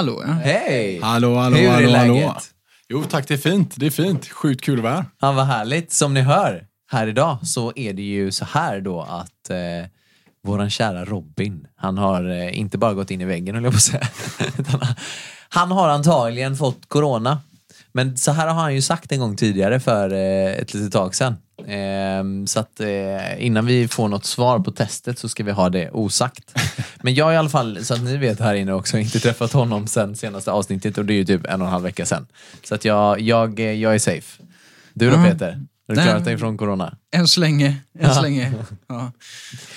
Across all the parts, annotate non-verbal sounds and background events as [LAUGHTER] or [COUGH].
Hallå ja. Hej! Hallå, hallå, Hur är hallå, läget? hallå. Jo tack, det är fint. Det är fint. Sjukt kul att vara här. Ja, vad härligt. Som ni hör här idag så är det ju så här då att eh, våran kära Robin, han har eh, inte bara gått in i väggen höll jag på att säga. [LAUGHS] han har antagligen fått corona. Men så här har han ju sagt en gång tidigare för eh, ett litet tag sedan. Ehm, så att eh, innan vi får något svar på testet så ska vi ha det osagt. [LAUGHS] Men jag i alla fall, så att ni vet här inne också, inte träffat honom sen senaste avsnittet och det är ju typ en och en halv vecka sedan. Så att jag, jag, eh, jag är safe. Du då Ja. Peter? Har du klarat dig från corona? Än så länge. Än så länge. [LAUGHS]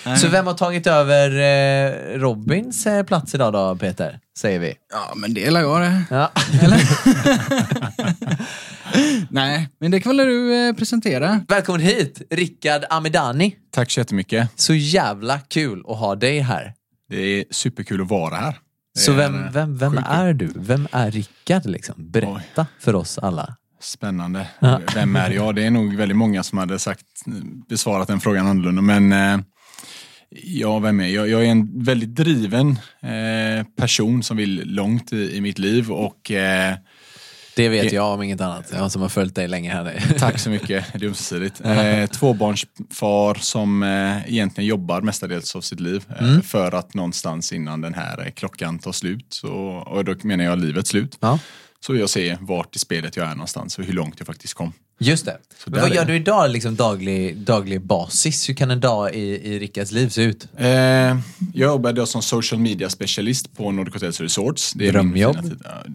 Ja. Så vem har tagit över eh, Robins eh, plats idag då, Peter? Säger vi. ja, men det är jag det. Ja. [LAUGHS] Nej, men det kan väl du eh, presentera? Välkommen hit, Rickard Amidani. Tack så jättemycket. Så jävla kul att ha dig här. Det är superkul att vara här. Det Så är, vem, vem, vem sjukt är du? Vem är Rickard liksom? Berätta för oss alla. Spännande. Ja. Vem är jag? Det är nog väldigt många som hade sagt, besvarat den frågan annorlunda. Men eh, ja, vem är jag? Jag är en väldigt driven eh, person som vill långt i, i mitt liv och eh, Det vet jag om inget annat. Jag som har följt dig länge här. [LAUGHS] Tack så mycket, det är ömsesidigt. Eh, tvåbarnsfar som eh, egentligen jobbar mestadels av sitt liv eh, för att någonstans innan den här klockan tar slut, så, och då menar jag livets slut, Ja så vill jag se vart i spelet jag är någonstans och hur långt jag faktiskt kom. Just det. Men vad gör du idag, liksom daglig, daglig basis? Hur kan en dag i, i Rickards liv se ut? Eh, jag jobbade då som social media specialist på Nordic Hotels Resorts. Det är Drömjobb.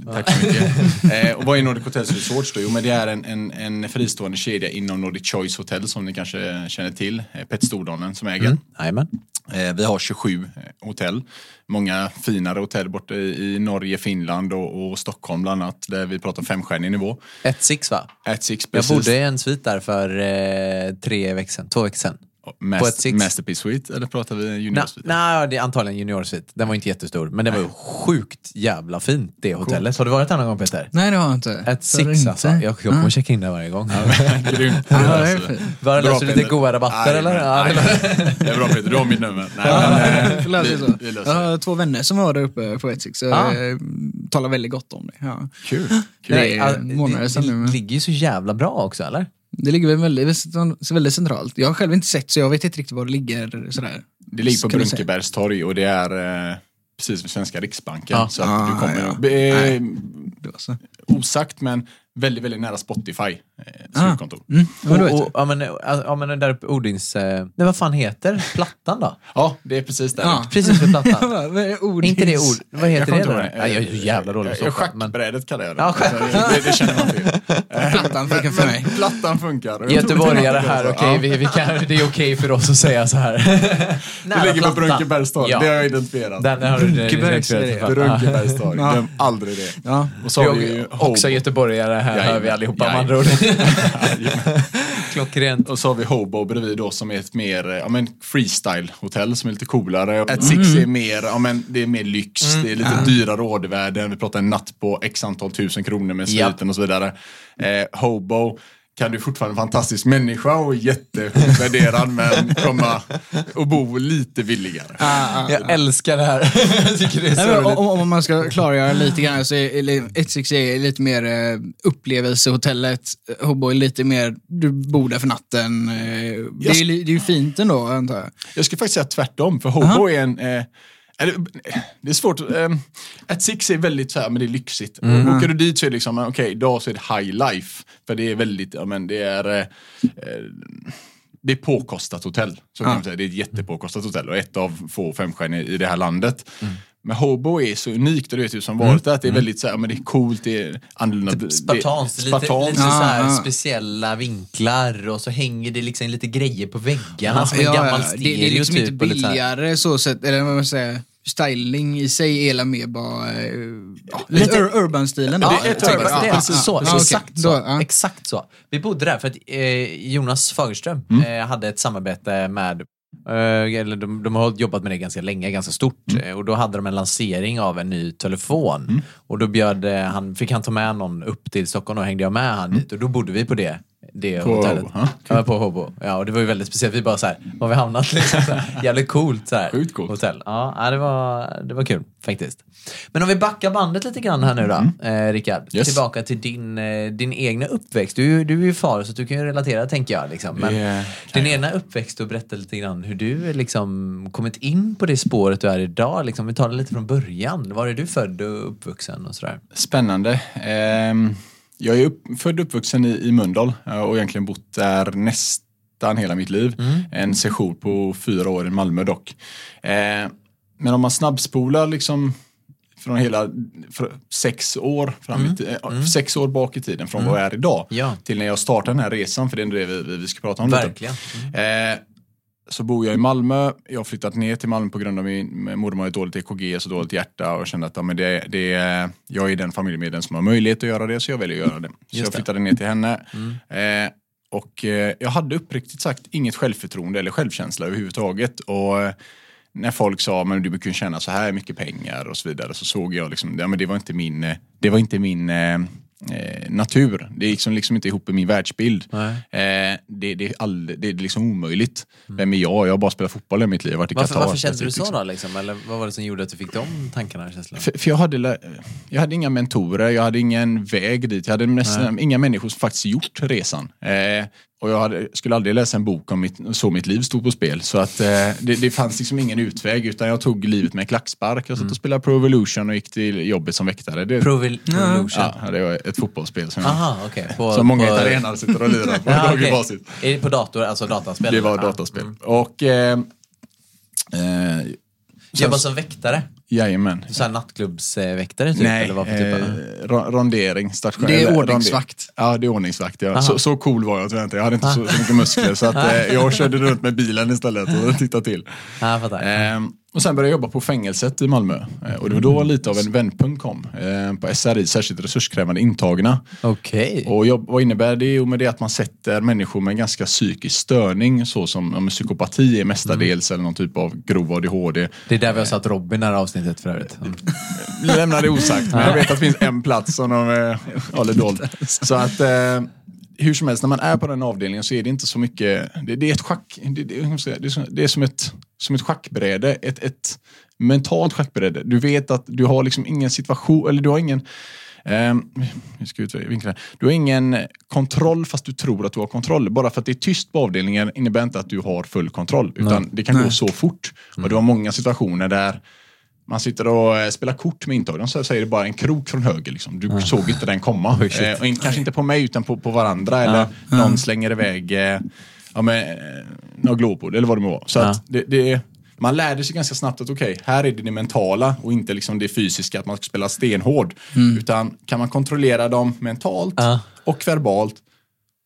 Ja, tack så mycket. [LAUGHS] eh, och vad är Nordic Hotels Resorts då? Jo, men det är en, en, en fristående kedja inom Nordic Choice Hotel som ni kanske känner till. Eh, Pet Stordalen som äger. Jajamän. Eh, Vi har 27 hotell. Många finare hotell borta i i Norge, Finland och, och Stockholm bland annat. Där vi pratar femstjärnig nivå. Ett six va? At Six, precis. I en svit där för eh, tre veckor sedan, två veckor sedan. Mast- på ett Six. Masterpiece Suite, eller pratar vi Nej, juniorsvit? nej, det är antagligen juniorsvit. Den var inte jättestor, men det var ju sjukt jävla fint det hotellet. Har du varit där någon gång Peter? Nej, det har jag inte. Ett six inte. alltså. Jag, jag kommer checka in där varje gång. [LAUGHS] Grymt. Ja, det är Alltså. Bara löser du lite goda rabatter Nej, eller? Ja, nej, det- [LAUGHS] Det är bra Peter, du har mitt nummer. Nej, Ja, men, eh, det vi- vi löser Jag det. har två vänner som var där uppe på Etsix, så Ah. eh, talar väldigt gott om det. Ja. Kul. [GASPS] Det Nej, är ja, månader sedan nu. det ligger ju så jävla bra också, eller? Det ligger väl väldigt, väldigt centralt. Jag har själv inte sett så jag vet inte riktigt var det ligger. Sådär. Det ligger på Ska du säga. Brunkebergs torg och det är eh, precis vid Svenska Riksbanken. Ja. Så att Ah, du kommer, ja. eh, osagt men väldigt, väldigt nära Spotify. Eh, Ah. slutkontor. Mm. Ja, och, jag. och, ja, men, ja, men där uppe, Odins... Eh, nej, vad fan heter plattan då? Ja, det är precis där. Ja. [LAUGHS] Precis vid plattan. [LAUGHS] Är Är inte det ord? Vad heter kommer det inte då? Nej, jag är jävla dålig på Schackbrädet kallar jag det. Ja, schack- Så det, det känner man till. [LAUGHS] Plattan funkar för mig. Plattan funkar. Göteborgare här, Ja. okej, vi, vi kan, det är okej för oss att säga så här. Det ligger på Brunkebergs torg, Ja. det har jag identifierat. Den har du Brunkebergs är det. identifierat. Brunkebergs torg, Ja. glöm aldrig det. Och så har vi Vi ju också göteborgare här, hör vi allihopa med andra ord. [LAUGHS] Klockrent. Och så har vi Hobo bredvid då som är ett mer eh, ja, men freestyle-hotell som är lite coolare. Ett Six är mer, ja, men det är mer lyx, det är lite dyrare ordervärden. Vi pratar en natt på x antal tusen kronor med sviten och så vidare. Eh, Hobo kan du fortfarande en fantastisk människa och jättevärderad men komma och bo lite billigare. Jag älskar det här. [LAUGHS] Jag tycker det är Nej, men om, om man ska klargöra lite grann så är eller, Etsix är lite mer eh, upplevelsehotellet. Hobo är lite mer, du bor där för natten. Eh, det, är, li- det är ju fint ändå antar jag. Jag skulle faktiskt säga tvärtom, för Hobo är en... Eh, det är svårt. Eh, ett Six är väldigt så här, men det är lyxigt. Mm. Och Åker du dit så är det liksom, okej, idag så är det high life. För det är väldigt, ja men det är... Eh, det är påkostat hotell. Så kan man säga. Det är ett jättepåkostat hotell och ett av få femstjärnor i det här landet. Men Hobo är så unikt och du vet ju som varit där, att det är väldigt så här, men det är coolt, det är annorlunda. det- Spartanskt, lite, lite så här Ja, ja. speciella vinklar och så hänger det liksom lite grejer på väggarna Ja, som en ja, gammal ja. Det, det är liksom inte typ. billigare så sett, eller vad man säger, styling i sig är mer bara eh, ja, lite ur, urban-stilen. Ja, då. det är ett typ, urban- ja, precis så. Exakt Då, så. ja. Exakt så. Vi bodde där för att eh, Jonas Fagerström Mm. eh, hade ett samarbete med eh, eller de, de har jobbat med det ganska länge, ganska stort. Mm. Eh, Och då hade de en lansering av en ny telefon. Och då bjöd eh, han, fick han ta med någon upp till Stockholm och hängde jag med han dit. Och då bodde vi på det, det Mm. På hotellet. Hobo, ja. Ja, på Hobo. Ja, och det var ju väldigt speciellt. Vi bara så här, var vi hamnat? [LAUGHS] Liksom, så här, jävligt coolt, så här, Sjukt coolt. hotell. Ja, det var, det var kul faktiskt. Men om vi backar bandet lite grann här nu då, eh, Rickard. Yes. Tillbaka till din, eh, din egna uppväxt. Du, du är ju far så du kan ju relatera tänker jag. Liksom. Men Det din egna uppväxt och berätta lite grann hur du liksom kommit in på det spåret du är idag. Liksom. Vi det lite från början. Var är du född och uppvuxen och sådär? Spännande. Ehm, jag är upp, född och uppvuxen i, i Mölndal eh, och egentligen bott där nästan hela mitt liv. En session på fyra år i Malmö dock. Eh, men om man snabbspolar liksom från hela sex år fram i, ti- eh, sex år bak i tiden från vad jag är idag Ja. till när jag startade den här resan för det är det vi, vi, ska prata om lite. Verkligen. Eh, så bor jag i Malmö. Jag har flyttat ner till Malmö på grund av min mormor har ett dåligt EKG och så dåligt hjärta och kände att ja, men det, det, jag är den familjemedlem som har möjlighet att göra det så jag väljer att göra det. Så jag flyttade ner till henne. Eh, och eh, jag hade uppriktigt sagt inget självförtroende eller självkänsla överhuvudtaget. Och eh, när folk sa men du kan tjäna så här mycket pengar och så vidare så såg jag liksom, ja, men det var inte min, eh, det var inte min eh, natur. Det gick liksom, liksom inte ihop med min världsbild. Eh, det, det, är all, det är liksom omöjligt. Vem är jag? Jag har bara spelat fotboll i mitt liv. Varit i Varför, Qatar. varför kände du Liksom. så då? Liksom? Eller vad var det som gjorde att du fick de tankarna? Känslorna? För, för jag, hade, jag hade inga mentorer, jag hade ingen väg dit. Jag hade nästan inga människor som faktiskt gjort resan. Eh, och jag hade, skulle aldrig läsa en bok om mitt, så mitt liv stod på spel. Så att, eh, det, det fanns liksom ingen utväg utan jag tog livet med en klackspark. Jag satt och spelade Pro Evolution och gick till jobbet som väktare. Det, Provil- Provolution? ja, det var ett fotbollsbollspel som, jag, Aha, okej. [LAUGHS] På- som många på- italienare sitter och lirar på [LAUGHS] Ja, daglig okej. basis. Är det på dator, alltså dataspel? Det var Ja. dataspel. Och eh, eh, Jobbar som väktare? Jajamän. Så här nattklubbsväktare typ? Nej, eller vad för typ av... eh, ro- rondering. Station, Det är ordningsvakt. Ja, det är ordningsvakt. Ja. Så, så cool var jag jag inte. Jag hade inte så, så mycket muskler. Så att, [LAUGHS] eh, jag körde runt med bilen istället och tittade till. Fattar. Ehm, och sen började jag jobba på fängelset i Malmö. Eh, och det var då lite av en vändpunkt kom. Eh, på SRI, särskilt resurskrävande intagna. Okej. Och jobb, vad innebär det? Jo, men det är att man sätter människor med ganska psykisk störning, så som ja, psykopati är mestadels, eller någon typ av grov ADHD. Det är där vi har satt Robin här avsnittet för övrigt. Mm. lämnar det osagt. Men jag vet att det finns en plats som de eh, håller dold. Så att eh, hur som helst, när man är på den avdelningen så är det inte så mycket. Det, det är ett schack. Det, det, det, är, som, ett, som ett schackbräde. Ett, ett mentalt schackbräde. Du vet att du har liksom ingen situation, eller du har ingen hur ska utvinkla? Du har ingen kontroll fast du tror att du har kontroll. Bara för att det är tyst på avdelningen innebär inte att du har full kontroll. Utan det kan gå så fort. Och du har många situationer där man sitter och eh, spelar kort med intagna så säger det bara en krok från höger. Liksom. Du såg inte den komma. [LAUGHS] Shit. eh, och in, kanske inte på mig utan på, på varandra. Eller någon slänger iväg eh, ja, men, eh, några glåpord eller vad det må vara. Så Ja. att det, det, man lärde sig ganska snabbt att okej, här är det det mentala och inte liksom det fysiska, att man ska spela stenhård. Utan kan man kontrollera dem mentalt Ja. och verbalt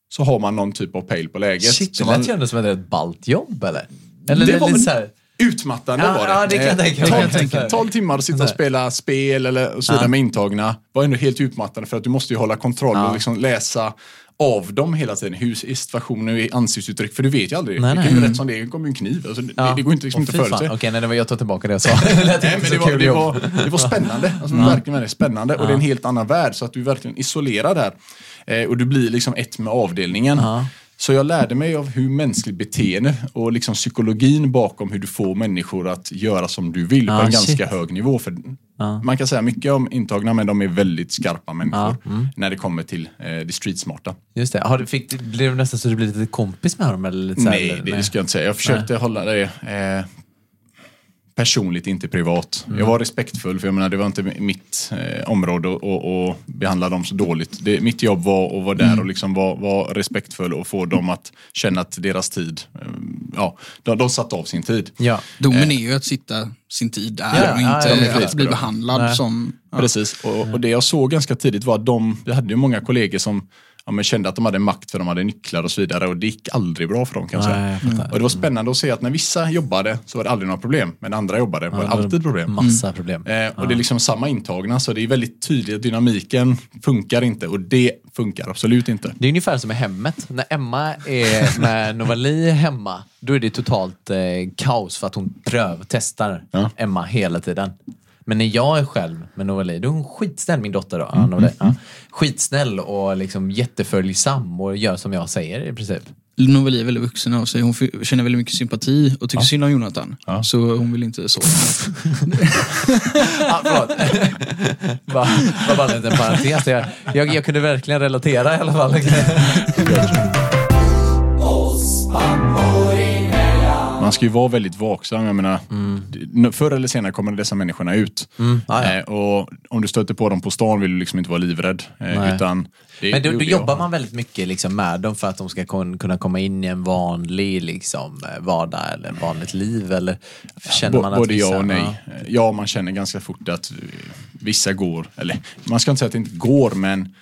så har man någon typ av pejl på läget. Shit, det lät man- ju ändå som ett ballt jobb eller? Eller Det det var lite så här... Utmattande Ja, var det. ja, det kan jag Eh, tänka mig. tolv- Det kan jag tänka mig. 12 timmar att sitta och spela spel eller och så vidare Ja. med intagna var ändå helt utmattande för att du måste ju hålla kontroll Ja. och liksom läsa av dem hela tiden. Hur är situationen, är ansiktsuttryck? För du vet ju aldrig. Nej, det nej. kan ju rätt som det är, det kommer en kniv. Alltså, det, Ja. det går inte, liksom inte förutse. Okej, nej, det var, jag tar tillbaka det jag sa. [LAUGHS] Det Nej, men det, var, det, var, det var spännande. Alltså, verkligen väldigt spännande. Och det är en helt annan värld. Så att du är verkligen isolerad här. Eh, och du blir liksom ett med avdelningen. Ja. Så jag lärde mig av hur mänskligt beteende och liksom psykologin bakom hur du får människor att göra som du vill Ja, på en shit. ganska hög nivå. För Ja. Man kan säga mycket om intagna men de är väldigt skarpa människor Ja, mm. när det kommer till eh, det streetsmarta. Just det. Har du, fick, blev du nästan så du blev lite kompis med honom? Eller lite så här, Nej, eller? det, det ska jag inte säga. Jag försökte hålla det eh, personligt, inte privat. Mm. Jag var respektfull, för jag menar, det var inte mitt eh, område att- behandla dem så dåligt. Det, mitt jobb var att vara där och liksom vara, vara respektfull och få dem att känna att deras tid, eh, ja, de, de satte av sin tid. Ja. Domen är ju att sitta sin tid där Ja, och inte ja, att bli behandlad Nej. som... Precis, och, och det jag såg ganska tidigt var att de, vi hade ju många kollegor som ja, men kände att de hade makt för de hade nycklar och så vidare och det gick aldrig bra för dem kan jag säga. Och det var spännande att se att när vissa jobbade så var det aldrig några problem, men när andra jobbade var det alltid problem. Massa problem. Eh, och det är liksom samma intagna, så det är väldigt tydligt att dynamiken funkar inte och det funkar absolut inte. Det är ungefär som i hemmet. När Emma är med [LAUGHS] Novali hemma, då är det totalt eh, kaos för att hon testar Ja. Emma hela tiden. Men när jag är själv med Novali, då är hon skitsnäll, min dotter då. Mm, Ja, Novali, ja. Skitsnäll och liksom jätteföljsam och gör som jag säger i princip. Novali är väldigt vuxen av sig. Hon känner väldigt mycket sympati och tycker synd om Jonathan. Ja. Så hon vill inte så. [LAUGHS] Ah, förlåt. [LAUGHS] bara, bara en liten parentes. Jag, jag, jag kunde verkligen relatera i alla fall. [LAUGHS] Man ska ju vara väldigt vaksam. Jag menar, det- Förr eller senare kommer dessa människorna ut. Mm. Ja, ja. Eh, och om du stöter på dem på stan vill du liksom inte vara livrädd. Eh, utan det, Men då, då jobbar man väldigt mycket liksom med dem för att de ska kunna komma in i en vanlig liksom, eh, vardag eller vanligt liv? Eller känner man att Både vissa, ja och nej. Ja. Man känner ganska fort att vissa går, eller man ska inte säga att det inte går, men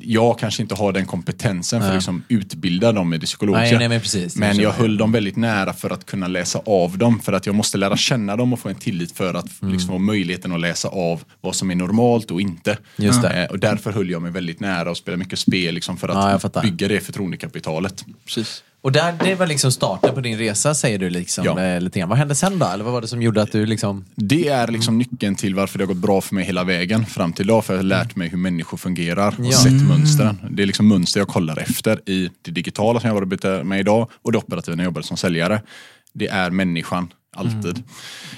jag kanske inte har den kompetensen för att liksom utbilda dem i det psykologiska. Nej, nej, men precis. Men jag höll dem väldigt nära för att kunna läsa av dem. För att jag måste lära känna dem och få en tillit för att Mm. liksom, få möjligheten att läsa av vad som är normalt och inte. Just det. Eh, Och därför höll jag mig väldigt nära och spelade mycket spel liksom, för Ja, att fattar. bygga det förtroendekapitalet. Precis. Och där, det var liksom starten på din resa säger du liksom, Ja. eh, lite grann. Vad hände sen då? Eller vad var det som gjorde att du liksom... Det är liksom nyckeln till varför det har gått bra för mig hela vägen fram till idag. För jag har lärt mig hur människor fungerar och Ja. sett mönstren. Det är liksom mönster jag kollar efter i det digitala som jag arbetar med idag och det operativa när jag jobbade som säljare. Det är människan, alltid.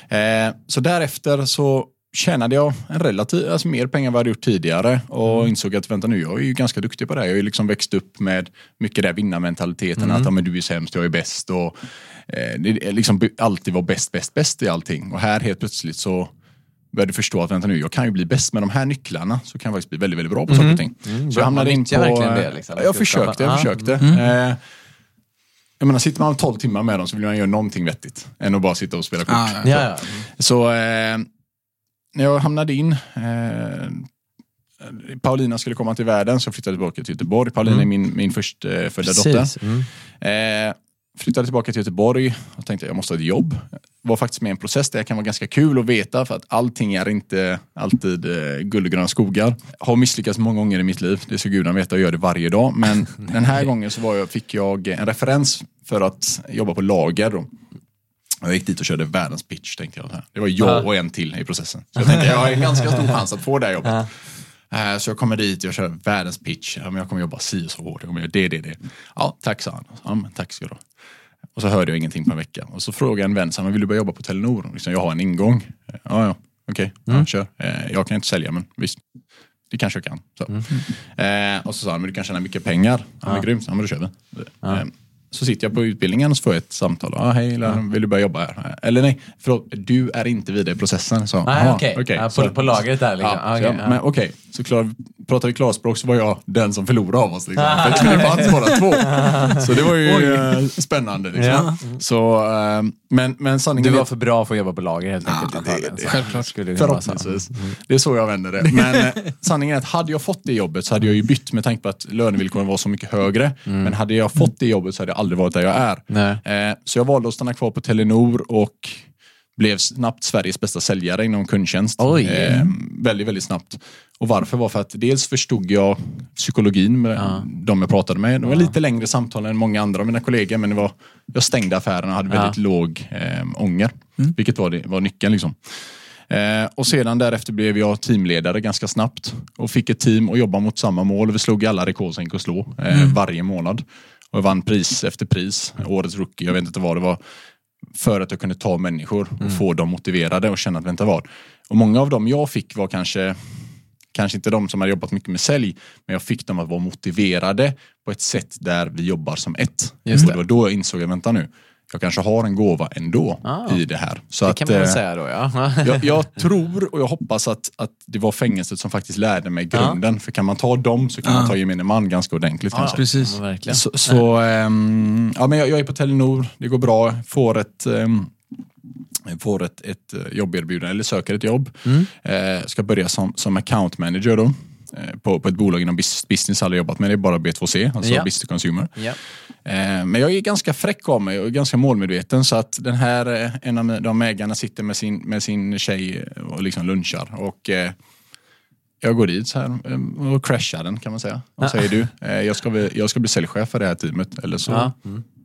Eh, så därefter så tjänade jag en relativ, alltså mer pengar än vad jag hade gjort tidigare och insåg att vänta nu, jag är ju ganska duktig på det här. Jag har ju liksom växt upp med mycket där vinnarmentaliteten, att ja, men du är sämst, jag är bäst och eh, det är liksom alltid vara bäst, bäst, bäst i allting. Och här helt plötsligt så började förstå att vänta nu, jag kan ju bli bäst med de här nycklarna så kan jag faktiskt bli väldigt, väldigt bra på saker och ting. så jag hamnade in på... det, liksom. jag försökte, jag Ja. försökte. Eh, jag menar, sitter man 12 timmar med dem så vill man göra någonting vettigt än att bara sitta och spela kort. Ja, ja. Ja, ja. Så eh, när jag hamnade in, eh, Paulina skulle komma till världen så flyttade jag tillbaka till Göteborg. Paulina är min, min förstfödda dotter. Precis. Mm. Eh, flyttade tillbaka till Göteborg och tänkte att jag måste ha ett jobb. Var faktiskt med i en process där det kan vara ganska kul att veta för att allting är inte alltid eh, guld och gröna skogar. Har misslyckats många gånger i mitt liv, det ska gudarna veta och gör det varje dag. Men [LAUGHS] den här gången så jag, fick jag en referens för att jobba på lager. Då. Jag gick dit och körde världens pitch tänkte jag. Det var jag och en till i processen. Så jag tänkte jag har en ganska stor chans att få det här jobbet. Eh, Så jag kommer dit och jag kör världens pitch. Ja, jag kommer jobba si och så hårt. Jag kommer göra det, det, det. Ja, tack sa han. Ja, men tack ska du ha. Och så hörde jag ingenting på en vecka. Och så frågade en vän, så han, vill du börja jobba på Telenor? Liksom, jag har en ingång. Ja, ja, okej, ja, kör. Eh, Jag kan inte sälja, men visst. Det kanske jag kan. Så. Eh, och så sa han, men du kan tjäna mycket pengar. Ja, men grymt. Ja, men då kör vi. Eh, så sitter jag på utbildningen och så får jag ett samtal. Ah, hej, vill du börja jobba här? Eller nej, förlåt, du är inte vidare i processen. Så, Nej, aha, okej. okej. Ja, på- Så- på lagret där, liksom. Ja, Okej, jag, ja. men okej, så klar, pratar vi klarspråk så var jag den som förlorade av oss. Liksom. För det [LAUGHS] fanns bara två. Så det var ju eh, spännande. Liksom. Så, eh, men, men Du sanningen var är för bra för att jobba på lager helt enkelt. det- antagligen. det- Så självklart. Skulle det. Förhoppningsvis. Det är så jag vänder det. [LAUGHS] Men eh, sanningen är att hade jag fått det jobbet så hade jag ju bytt med tanke på att lönevillkoren var så mycket högre. Men hade jag fått det jobbet så hade jag aldrig varit där jag är. Nej. Så jag valde att stanna kvar på Telenor och blev snabbt Sveriges bästa säljare inom kundtjänst. Eh, väldigt, väldigt snabbt. Och varför var för att dels förstod jag psykologin med de jag pratade med. Det var lite längre samtal än många andra av mina kollegor men det var, jag stängde affären och hade väldigt låg eh, ånger. Vilket var, det, var nyckeln. Liksom. Eh, och sedan därefter blev jag teamledare ganska snabbt och fick ett team och jobba mot samma mål. Vi slog alla rekord som gick att slå eh, varje månad. Och jag vann pris efter pris. Årets rookie, jag vet inte vad det var. För att jag kunde ta människor och få dem motiverade och känna att vänta vad. Och många av dem jag fick var kanske Kanske inte de som hade jobbat mycket med sälj, men jag fick dem att vara motiverade på ett sätt där vi jobbar som ett. Just och det. det var då jag insåg att vänta nu, jag kanske har en gåva ändå Ah. i det här. Så Det att, kan man väl eh, säga då ja. [LAUGHS] jag, jag tror och jag hoppas att, att det var fängelset som faktiskt lärde mig grunden. För kan man ta dem så kan man ta gemene man ganska ordentligt. kanske. Precis. Ja, verkligen. Så, så ehm, ja, men jag, jag är på Telenor, det går bra, får ett, ehm, får ett, ett eh, jobberbjudande, eller söker ett jobb. Eh, ska börja som, som account manager då. Eh, På, på ett bolag inom bus- business, aldrig jobbat med det, är bara B2C, alltså Ja. business to consumer. Ja. Eh, Men jag är ganska fräck av mig och ganska målmedveten så att den här, eh, en av de ägarna sitter med sin, med sin tjej och liksom lunchar och jag går dit så här eh, och crashar den kan man säga. Och säger du, [LAUGHS] eh, jag ska, bli, jag ska bli säljchef för det här teamet eller så, Ja.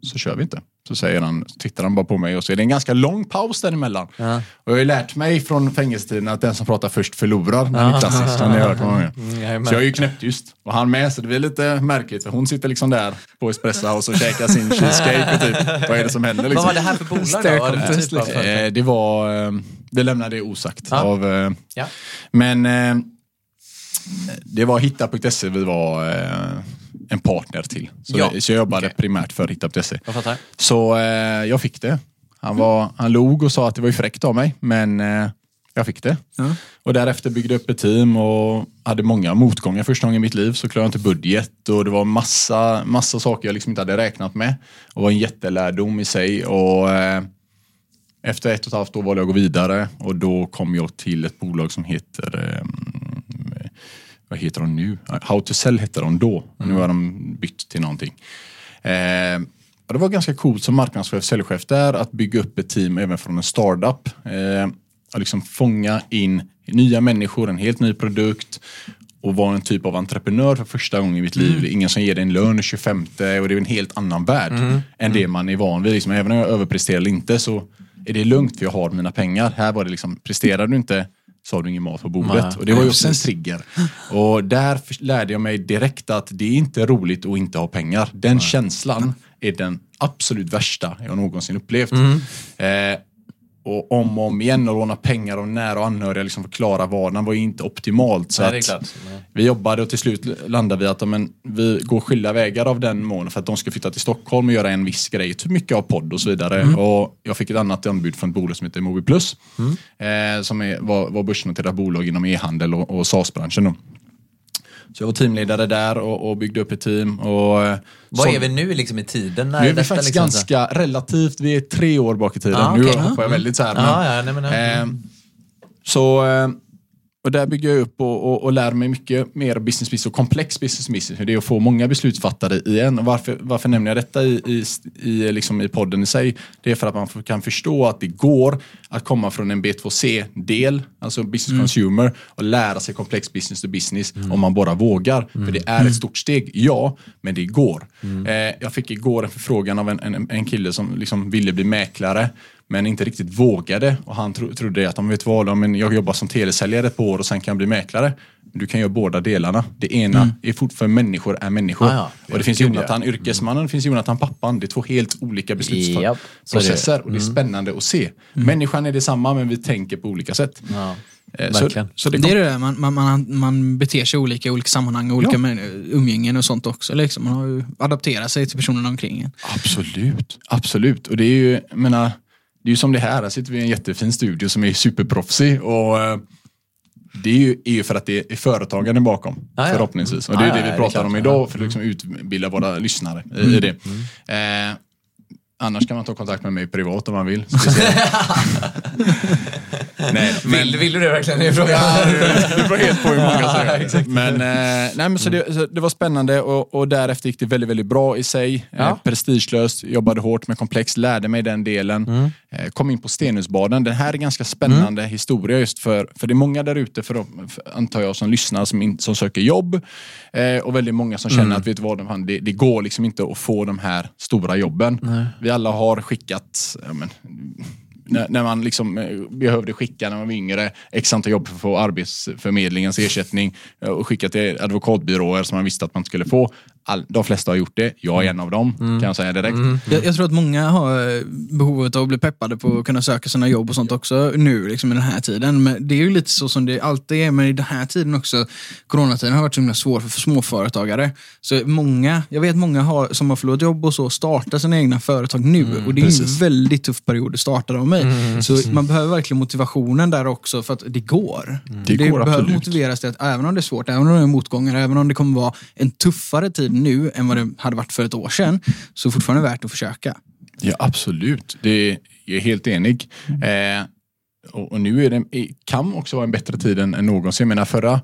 så kör vi inte. Så säger han, tittar han bara på mig och så är det en ganska lång paus däremellan. Ja. Och jag har ju lärt mig från fängelsetiden att den som pratar först förlorar. Den är klassisk, den har [LAUGHS] jag hört många gånger. Mm. Så jag är ju knäpptyst. Och han med, så det blir lite märkligt. För hon sitter liksom där på Espresso House och käkar sin [LAUGHS] cheesecake och typ, vad är det som händer Vad liksom? var det här för bolag då? Vad var det typ av? Eh, det var, eh, det lämnade det osagt. Ja. Av, eh, Ja. Men det var hitta.se vi var eh, en partner till. Så, Ja. så jag jobbade Okej. primärt för hitta.se. Jag. Så eh, jag fick det. Han, var, han log och sa att det var ju fräckt av mig, men eh, jag fick det. Ja. Och därefter byggde jag upp ett team och hade många motgångar första gången i mitt liv. Så klarade jag inte budget och det var massa, massa saker jag liksom inte hade räknat med. Och var en jättelärdom i sig. Och eh, efter ett och ett halvt år valde jag att gå vidare och då kom jag till ett bolag som heter eh, vad heter de nu? How to sell hette de då. Nu har de bytt till någonting. Eh, det var ganska coolt som marknadschef, säljchef där att bygga upp ett team även från en startup. Eh, och liksom fånga in nya människor, en helt ny produkt och vara en typ av entreprenör för första gången i mitt liv. Är ingen som ger dig en lön 25 och det är en helt annan värld än det man är van vid. Liksom, även om jag överpresterar eller inte så är det lugnt för jag har mina pengar. Här var det liksom, presterar du inte så har du ingen mat på bordet. Nej. Och det var ju Nej, också en trigger. Och där lärde jag mig direkt att det är inte roligt att inte ha pengar. Den känslan är den absolut värsta jag någonsin upplevt. Mm. Eh, och om och om igen och låna pengar av nära och anhöriga liksom förklara vardagen var ju inte optimalt. Så Nej, det är att klart. Nej. vi jobbade och till slut landade vi att men, vi går skilda vägar av den mån för att de ska flytta till Stockholm och göra en viss grej, typ mycket av podd och så vidare. Och jag fick ett annat anbud från ett bolag som heter Movi Plus. Eh, som är, var, var börsnoterat bolag inom e-handel och, och SaaS-branschen. Så jag var teamledare där och, och byggde upp ett team. Och, eh, Vad är vi nu liksom i tiden? När nu är vi faktiskt liksom så- ganska relativt, vi är tre år bak i tiden. Ah, Nu okej. hoppar jag väldigt så här. Ja, ja, nej, men, ja. eh, så eh, och där bygger jag upp och, och, och lär mig mycket mer business business och komplex business business. Hur det är att få många beslutsfattare i en. Och varför, varför nämner jag detta i, i, i, liksom i podden i sig? Det är för att man kan förstå att det går att komma från en B2C-del, alltså business consumer, och lära sig komplex business to business om man bara vågar. För det är ett stort steg, ja, men det går. Eh, jag fick igår en förfrågan av en, en, en kille som liksom ville bli mäklare men inte riktigt vågade. Och han tro, trodde att, om vet vad, om jag jobbar som telesäljare par år och sen kan jag bli mäklare. Du kan göra båda delarna. Det ena är fortfarande människor är människor. Ah, ja. Och det finns Gud, ja. Jonathan, yrkesmannen, det finns Jonathan, pappan. Det är två helt olika beslutsprocesser. Och det är spännande att se. Människan är detsamma men vi tänker på olika sätt. Ja, Eh, så, så det Det är det där, man, man, man, man beter sig olika i olika sammanhang och olika Ja. umgängen och sånt också. Liksom. Man har ju adapterat sig till personerna omkring en. Absolut, absolut. Och det är ju, menar, det är ju som det här, här sitter vi i en jättefin studio som är superproffsig och eh, det är ju, är ju för att det är företagande bakom, Ja, ja. förhoppningsvis. Och det är Ja, det ja, vi det är pratar klart. om Ja. idag för att liksom utbilda våra lyssnare i, i det. Eh, annars kan man ta kontakt med mig privat om man vill. [LAUGHS] Nej, Vill, vill du det verkligen? Det det det beror helt på hur många som gör det. Men, eh, nej, men så det, så det var spännande och, och därefter gick det väldigt, väldigt bra i sig. Ja. Eh, prestigelöst, jobbade hårt med komplex, lärde mig den delen. Mm. Eh, kom in på Stenhusbaden. Den här är ganska spännande historia just för, för det är många där ute, för, för, antar jag, som lyssnar som, in, som söker jobb. Eh, och väldigt många som känner Mm. att vet vad, fan, det, det går liksom inte att få de här stora jobben. Vi alla har skickat ja, men, när, när man liksom eh, behövde skicka när man var yngre x antal jobb för att få Arbetsförmedlingens ersättning eh, och skicka till advokatbyråer som man visste att man skulle få. All, de flesta har gjort det. Jag är en av dem, kan jag säga direkt. Jag, jag tror att många har eh, behovet av att bli peppade på att kunna söka sina jobb och sånt också nu, liksom i den här tiden. Men det är ju lite så som det alltid är, men i den här tiden också, coronatiden har varit så himla svår för småföretagare. Så många, jag vet många har, som har förlorat jobb och så, startar sina egna företag nu. och det är ju en precis. väldigt tuff period att starta dem i. Så man behöver verkligen motivationen där också, för att det går. Det går behöver absolut. motiveras till att även om det är svårt, även om det är motgångar, även om det kommer vara en tuffare tid nu än vad det hade varit för ett år sedan, så är det fortfarande värt att försöka. Ja, absolut. Det är, jag är helt enig. Eh, och, och nu är det, kan också vara en bättre tid än, än någonsin. Jag menar förra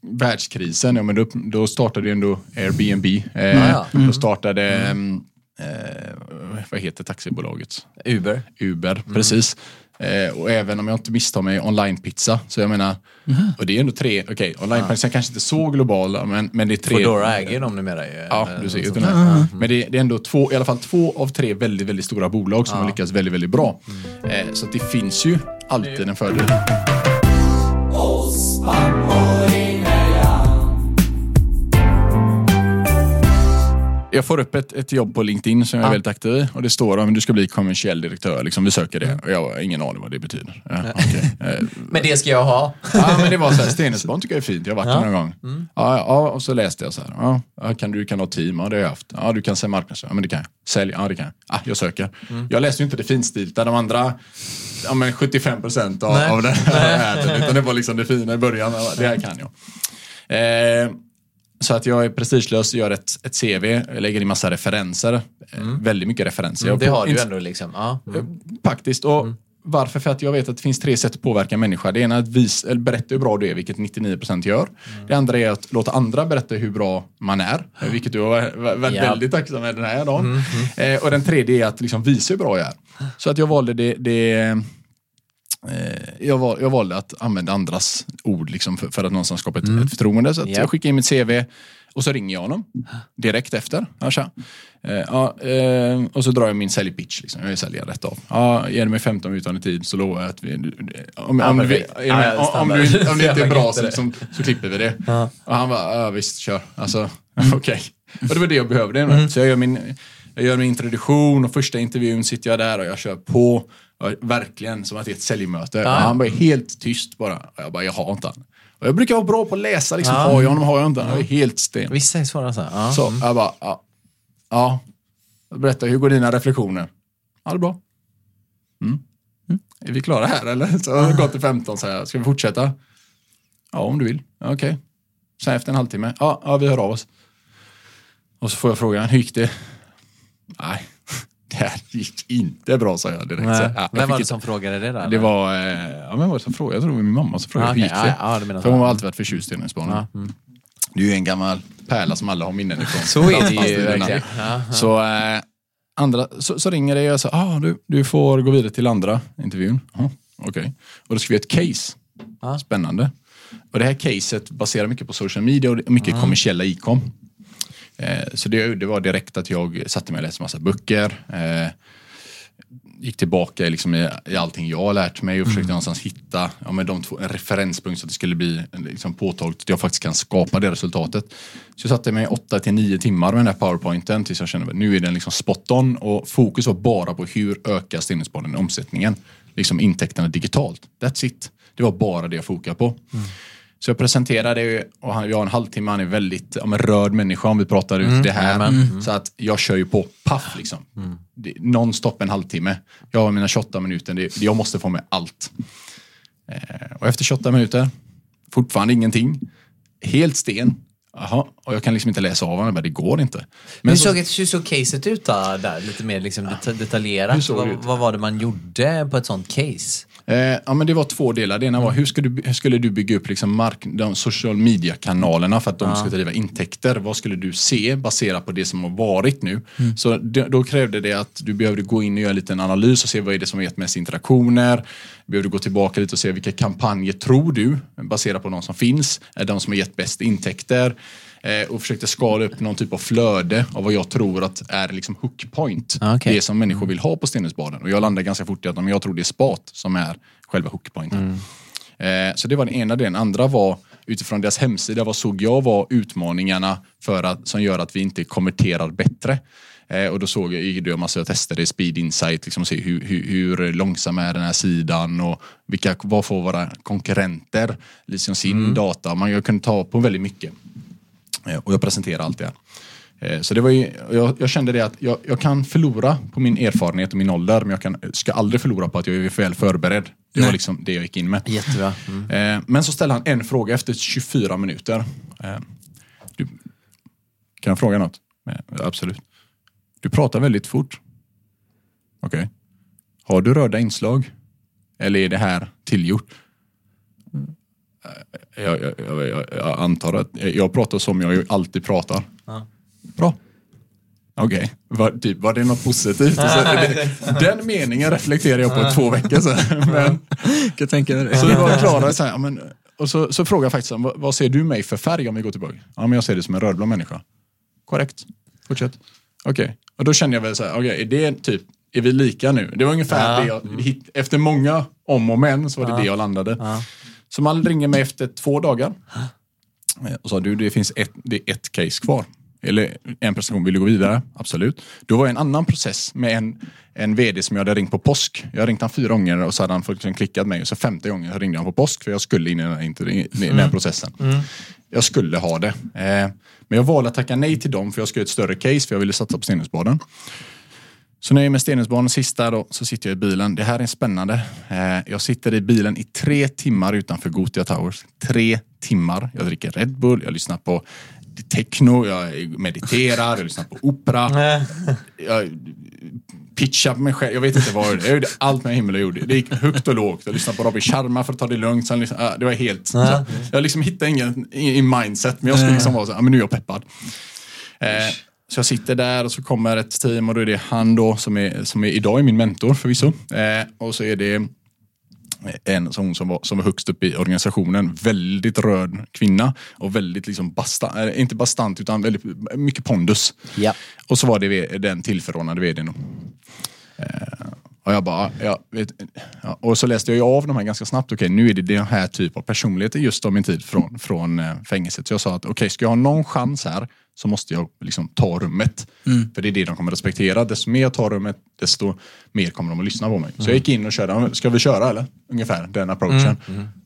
världskrisen, ja, men då, då startade ju ändå Airbnb. Eh, Ja, ja. Då startade, mm. eh, vad heter taxibolaget? Uber. Uber, precis. Eh, och även om jag inte misstar mig, online-pizza. Så jag menar, och det är ändå tre, okej, online-pizza kanske inte är så globala, men, men det är tre. Foodora äger dem numera ju. Ja, du ser ju där. Men det, det är ändå två, i alla fall två av tre väldigt, väldigt stora bolag som har lyckats väldigt, väldigt bra. Mm. Eh, så att det finns ju alltid en fördel. Jag får upp ett, ett jobb på LinkedIn som jag är väldigt aktiv i och det står om du ska bli kommersiell direktör. Liksom, vi söker det. Och jag har ingen aning vad det betyder. Ja, okej. [LAUGHS] Eh, Men det ska jag ha. [LAUGHS] Ja, men det var så här, Stenungsban tycker jag är fint. Jag har varit där någon gång. Ja, ja, och så läste jag så här. Ja, kan, du kan ha team, ja det har jag haft. Ja, du kan säga marknadsföring, ja men det kan jag. Sälj, ja det kan jag. Ja, jag söker. Jag läste ju inte det finstilta, de andra ja, men 75 procent av, av den här. Utan det var liksom det fina i början. Ja, Det här kan jag. Eh, så att jag är prestigelös, gör ett, ett CV, jag lägger in massa referenser. Eh, Väldigt mycket referenser. Jag Det har du ändå liksom. Ja. Mm. Faktiskt. Och Varför? För att jag vet att det finns tre sätt att påverka en människa. Det ena är att vis, berätta hur bra du är, vilket 99% gör. Det andra är att låta andra berätta hur bra man är, vilket du har varit Ja. väldigt tacksam med den här dagen. Eh, och den tredje är att liksom visa hur bra jag är. Så att jag valde det, det eh, jag, val, jag valde att använda andras ord liksom för, för att någonstans skapa ett, ett förtroende. Så Ja. jag skickade in mitt CV och så ringer jag honom direkt efter. Ja, tja. Eh, ja, eh, och så drar jag min säljpitch. Liksom. Jag är säljare rätt av. Ja, ger du mig 15 minuter under tid så lovar jag att vi... Om, om, vi, om, du, om det [LAUGHS] inte är bra så, liksom, så klipper vi det. Och han bara, ja visst, kör. Alltså, [LAUGHS] okej. Och det var det jag behövde. Så jag gör, min, jag gör min introduktion och första intervjun sitter jag där och jag kör på. Verkligen som att det är ett säljmöte. Och han är helt tyst bara. Jag bara, jag har inte han. Och jag brukar vara bra på att läsa, liksom, Ja. har jag honom, har jag inte han. Jag är helt sten. Vissa är svåra så här. Ja. Så jag bara, ja. ja. Berätta, hur går dina reflektioner? Ja, det är bra. Mm. Är vi klara här eller? Så har det gått till 15 så här, ska vi fortsätta? Ja, om du vill. Ja, Okej. Sen efter en halvtimme, ja, ja, vi hör av oss. Och så får jag frågan, hur gick det? Nej, det här gick inte bra sa jag direkt. Så, ja, jag Vem var det som frågade det där? det var, eh, ja, men var det som frågade? Jag tror det var min mamma som frågade Ja, hur okej. gick det? Ja, ja, menar För hon har alltid varit förtjust i Stenungsbanan. Ja, mm. Det är ju en gammal pärla som alla har minnen ifrån. Så är det ju verkligen. Så, eh, andra, så, så ringer det och jag säger, ah, du, du får gå vidare till andra intervjun. Ah, Okej. Och då vi göra ett case. Ja. Spännande. Och det här caset baserar mycket på social media och mycket kommersiella e-com. Eh, så det, det var direkt att jag satte mig och läste massa böcker. Eh, gick tillbaka liksom i, i allting jag har lärt mig och försökte någonstans hitta ja, men de två, en referenspunkt så att det skulle bli liksom, påtagligt att jag faktiskt kan skapa det resultatet. Så jag satte mig 8 till 9 timmar med den här powerpointen tills jag kände att nu är den liksom spot on och fokus var bara på hur ökar Stenungsbaden omsättningen, liksom intäkterna digitalt. That's it. Det var bara det jag fokade på. Så jag presenterade ju, och han, jag har en halvtimme, han är väldigt ja, rörd människa om vi pratar ut det här. Så att jag kör ju på paff liksom. Det- Non-stop en halvtimme. Jag har mina 28 minuter, det, jag måste få med allt. Eh, och efter 28 minuter, fortfarande ingenting. Helt sten. Jaha, och jag kan liksom inte läsa av honom, det går inte. Men hur så- såg, hur såg caset ut då, där? Lite mer liksom det- detaljerat. Det Vad, vad var det man gjorde på ett sånt case? Eh, ja, men det var två delar. Det ena var hur, ska du, hur skulle du bygga upp liksom mark, de social media-kanalerna för att de ska driva intäkter? Vad skulle du se baserat på det som har varit nu? Så det, då krävde det att du behövde gå in och göra en liten analys och se vad är det som har gett mest interaktioner. Du behövde gå tillbaka lite och se vilka kampanjer tror du, baserat på de som finns, är de som har gett bäst intäkter. Eh, och försökte skala upp någon typ av flöde av vad jag tror att är liksom hook point. Ah, okej. Det som människor vill ha på Stenungsbaden. Och jag landade ganska fort i att jag tror det är spat som är själva hookpointen. Eh, så det var den ena delen. Andra var utifrån deras hemsida, vad såg jag var utmaningarna för att, som gör att vi inte konverterar bättre? Eh, och då såg jag, gjorde jag massa tester i Speed Insight, liksom se hur, hur, hur långsam är den här sidan och vilka, vad får våra konkurrenter liksom sin data. Man kunde ta på väldigt mycket. Eh, och jag presenterade allt det här. Eh, Så det var ju, jag, jag kände det att jag, jag kan förlora på min erfarenhet och min ålder men jag kan, ska aldrig förlora på att jag är väl förberedd. Det var liksom det jag gick in med. Jättebra. Mm. Eh, Men så ställde han en fråga efter 24 minuter. Du, kan jag fråga något? Absolut. Du pratar väldigt fort. Okej. Har du röda inslag? Eller är det här tillgjort? Eh, Jag, jag, jag, jag, jag antar att jag pratar som jag alltid pratar. Bra. Okej, var, typ, var det något positivt? Det, den meningen reflekterar jag på två veckor sedan. [LAUGHS] Men, kan tänka det. så det var Klara så här, ja, men, och så, så frågade jag faktiskt, vad, vad ser du mig för färg om vi går tillbaka? Ja, men jag ser det som en rödblå människa. Korrekt. Fortsätt. Okej, och då kände jag väl så här, okej, är det typ, är vi lika nu? Det var ungefär Ja. det jag, efter många om och men så var det det jag landade. Så man ringer mig efter två dagar. Eh, Och sa du, det finns ett, det är ett case kvar. Eller en prestation, vill du gå vidare? Absolut. Då var det en annan process med en, en vd som jag hade ringt på påsk. Jag hade ringt han fyra gånger och så hade han liksom klickat mig. Och så femte gången så ringde han på påsk för jag skulle in i den här, i den här processen. Jag skulle ha det. Eh, men jag valde att tacka nej till dem för jag skulle ha ett större case för jag ville satsa på Stenungsbaden. Så när jag är med Stenungsbanan sista då, så sitter jag i bilen. Det här är spännande. Eh, jag sitter i bilen i tre timmar utanför Gotia Towers. Tre timmar. Jag dricker Red Bull, jag lyssnar på techno, jag mediterar, jag lyssnar på opera. [LAUGHS] Jag pitchar mig själv. Jag vet inte vad det är. Jag gjorde allt med himmel och jord. Det gick högt och lågt. Jag lyssnade på Robin Sharma för att ta det lugnt. Sen liksom, det var helt... Så, jag liksom hittade ingen i, i mindset, men jag skulle liksom vara så här, men nu är jag peppad. Så jag sitter där och så kommer ett team och då är det han då som är, som är idag är min mentor förvisso. Eh, och så är det en sån som var, som var högst upp i organisationen. Väldigt röd kvinna och väldigt liksom bastant, eh, inte bastant utan väldigt mycket pondus. Ja. Och så var det den tillförordnade vdn. Eh, och jag bara, ja, vet, ja, och så läste jag ju av de här ganska snabbt. Okej, nu är det den här typ av personligheter just av min tid från, från eh, fängelset. Så jag sa att okej, ska jag ha någon chans här så måste jag liksom ta rummet. För det är det de kommer respektera. Desto mer jag tar rummet, desto mer kommer de att lyssna på mig. Så jag gick in och körde, ska vi köra eller? Ungefär den approachen.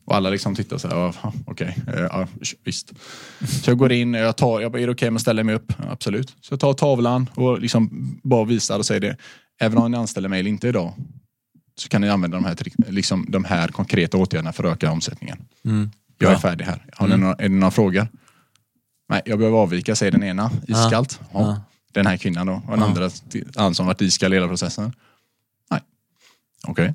Och alla liksom tittar så här, "Ja, okej, eh, ja, visst. Så jag går in, jag, tar, jag bara, är det okej om jag ställer mig upp? Ja, absolut. Så jag tar tavlan och liksom bara visar och säger det. Även om ni anställer mig eller inte idag så kan ni använda de här, liksom, de här konkreta åtgärderna för att öka omsättningen. Jag är färdig här. Har ni några, är det några frågor? Nej, jag behöver avvika, säger den ena iskallt. Ja. Den här kvinnan då. Och den andra, han som varit iskall hela processen. Nej. Okej.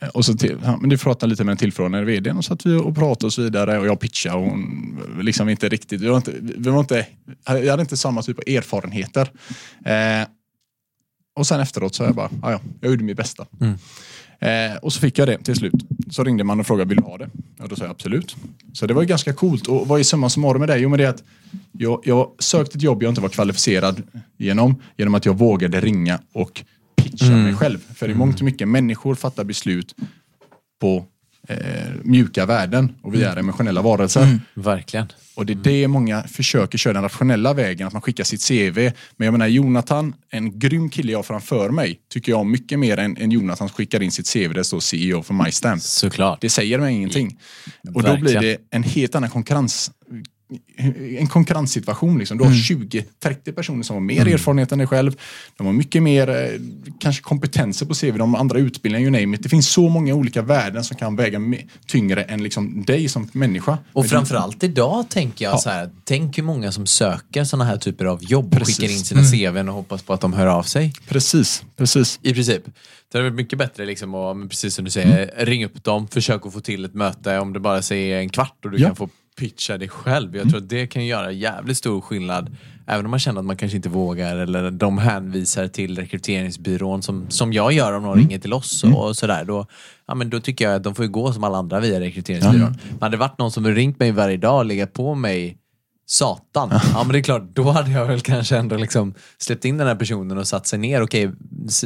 Eh, Och så till, ja, men du pratade lite med den tillförordnade vdn och så att vi och pratade och så vidare och jag pitchade och hon liksom inte riktigt, vi var inte, vi var inte, jag hade inte samma typ av erfarenheter. Eh, och sen efteråt så jag bara, ja, ja, jag gjorde mitt bästa. Eh, och så fick jag det till slut. Så ringde man och frågade, vill du ha det? Och då sa jag absolut. Så det var ju ganska coolt. Och vad är summa summarum med det? Jo, men det är att jag, jag sökte ett jobb jag inte var kvalificerad genom, genom att jag vågade ringa och pitcha mig själv. För i mångt och mycket, människor fattar beslut på eh, mjuka värden och vi är emotionella varelser. Verkligen. Och det är det många försöker köra den rationella vägen, att man skickar sitt CV. Men jag menar Jonathan, en grym kille jag har framför mig, tycker jag om mycket mer än, än Jonathan som skickar in sitt CV där det står CEO för MyStamp. Såklart. Det säger mig ingenting. Och då blir det en helt annan konkurrens en konkurrenssituation. Liksom. Du har 20-30 personer som har mer erfarenhet än dig själv. De har mycket mer eh, kanske kompetenser på CV, de andra utbildningar, you name it. Det finns så många olika värden som kan väga tyngre än liksom dig som människa. Och Men framförallt idag tänker jag Ja. så här, tänk hur många som söker sådana här typer av jobb och Precis. skickar in sina CVn och hoppas på att de hör av sig. Precis, precis. I princip. Det varit mycket bättre liksom att, precis som du säger, Mm. ring upp dem, försök att få till ett möte om det bara säger en kvart och du Ja. kan få pitcha dig själv. Jag tror att det kan göra jävligt stor skillnad. Även om man känner att man kanske inte vågar eller de hänvisar till rekryteringsbyrån som, som jag gör om någon Mm. ringer till oss och, och sådär. Då, ja, men då tycker jag att de får gå som alla andra via rekryteringsbyrån. Man hade varit någon som ringt mig varje dag och legat på mig Satan. Ja men det är klart, då hade jag väl kanske ändå liksom släppt in den här personen och satt sig ner. Okej,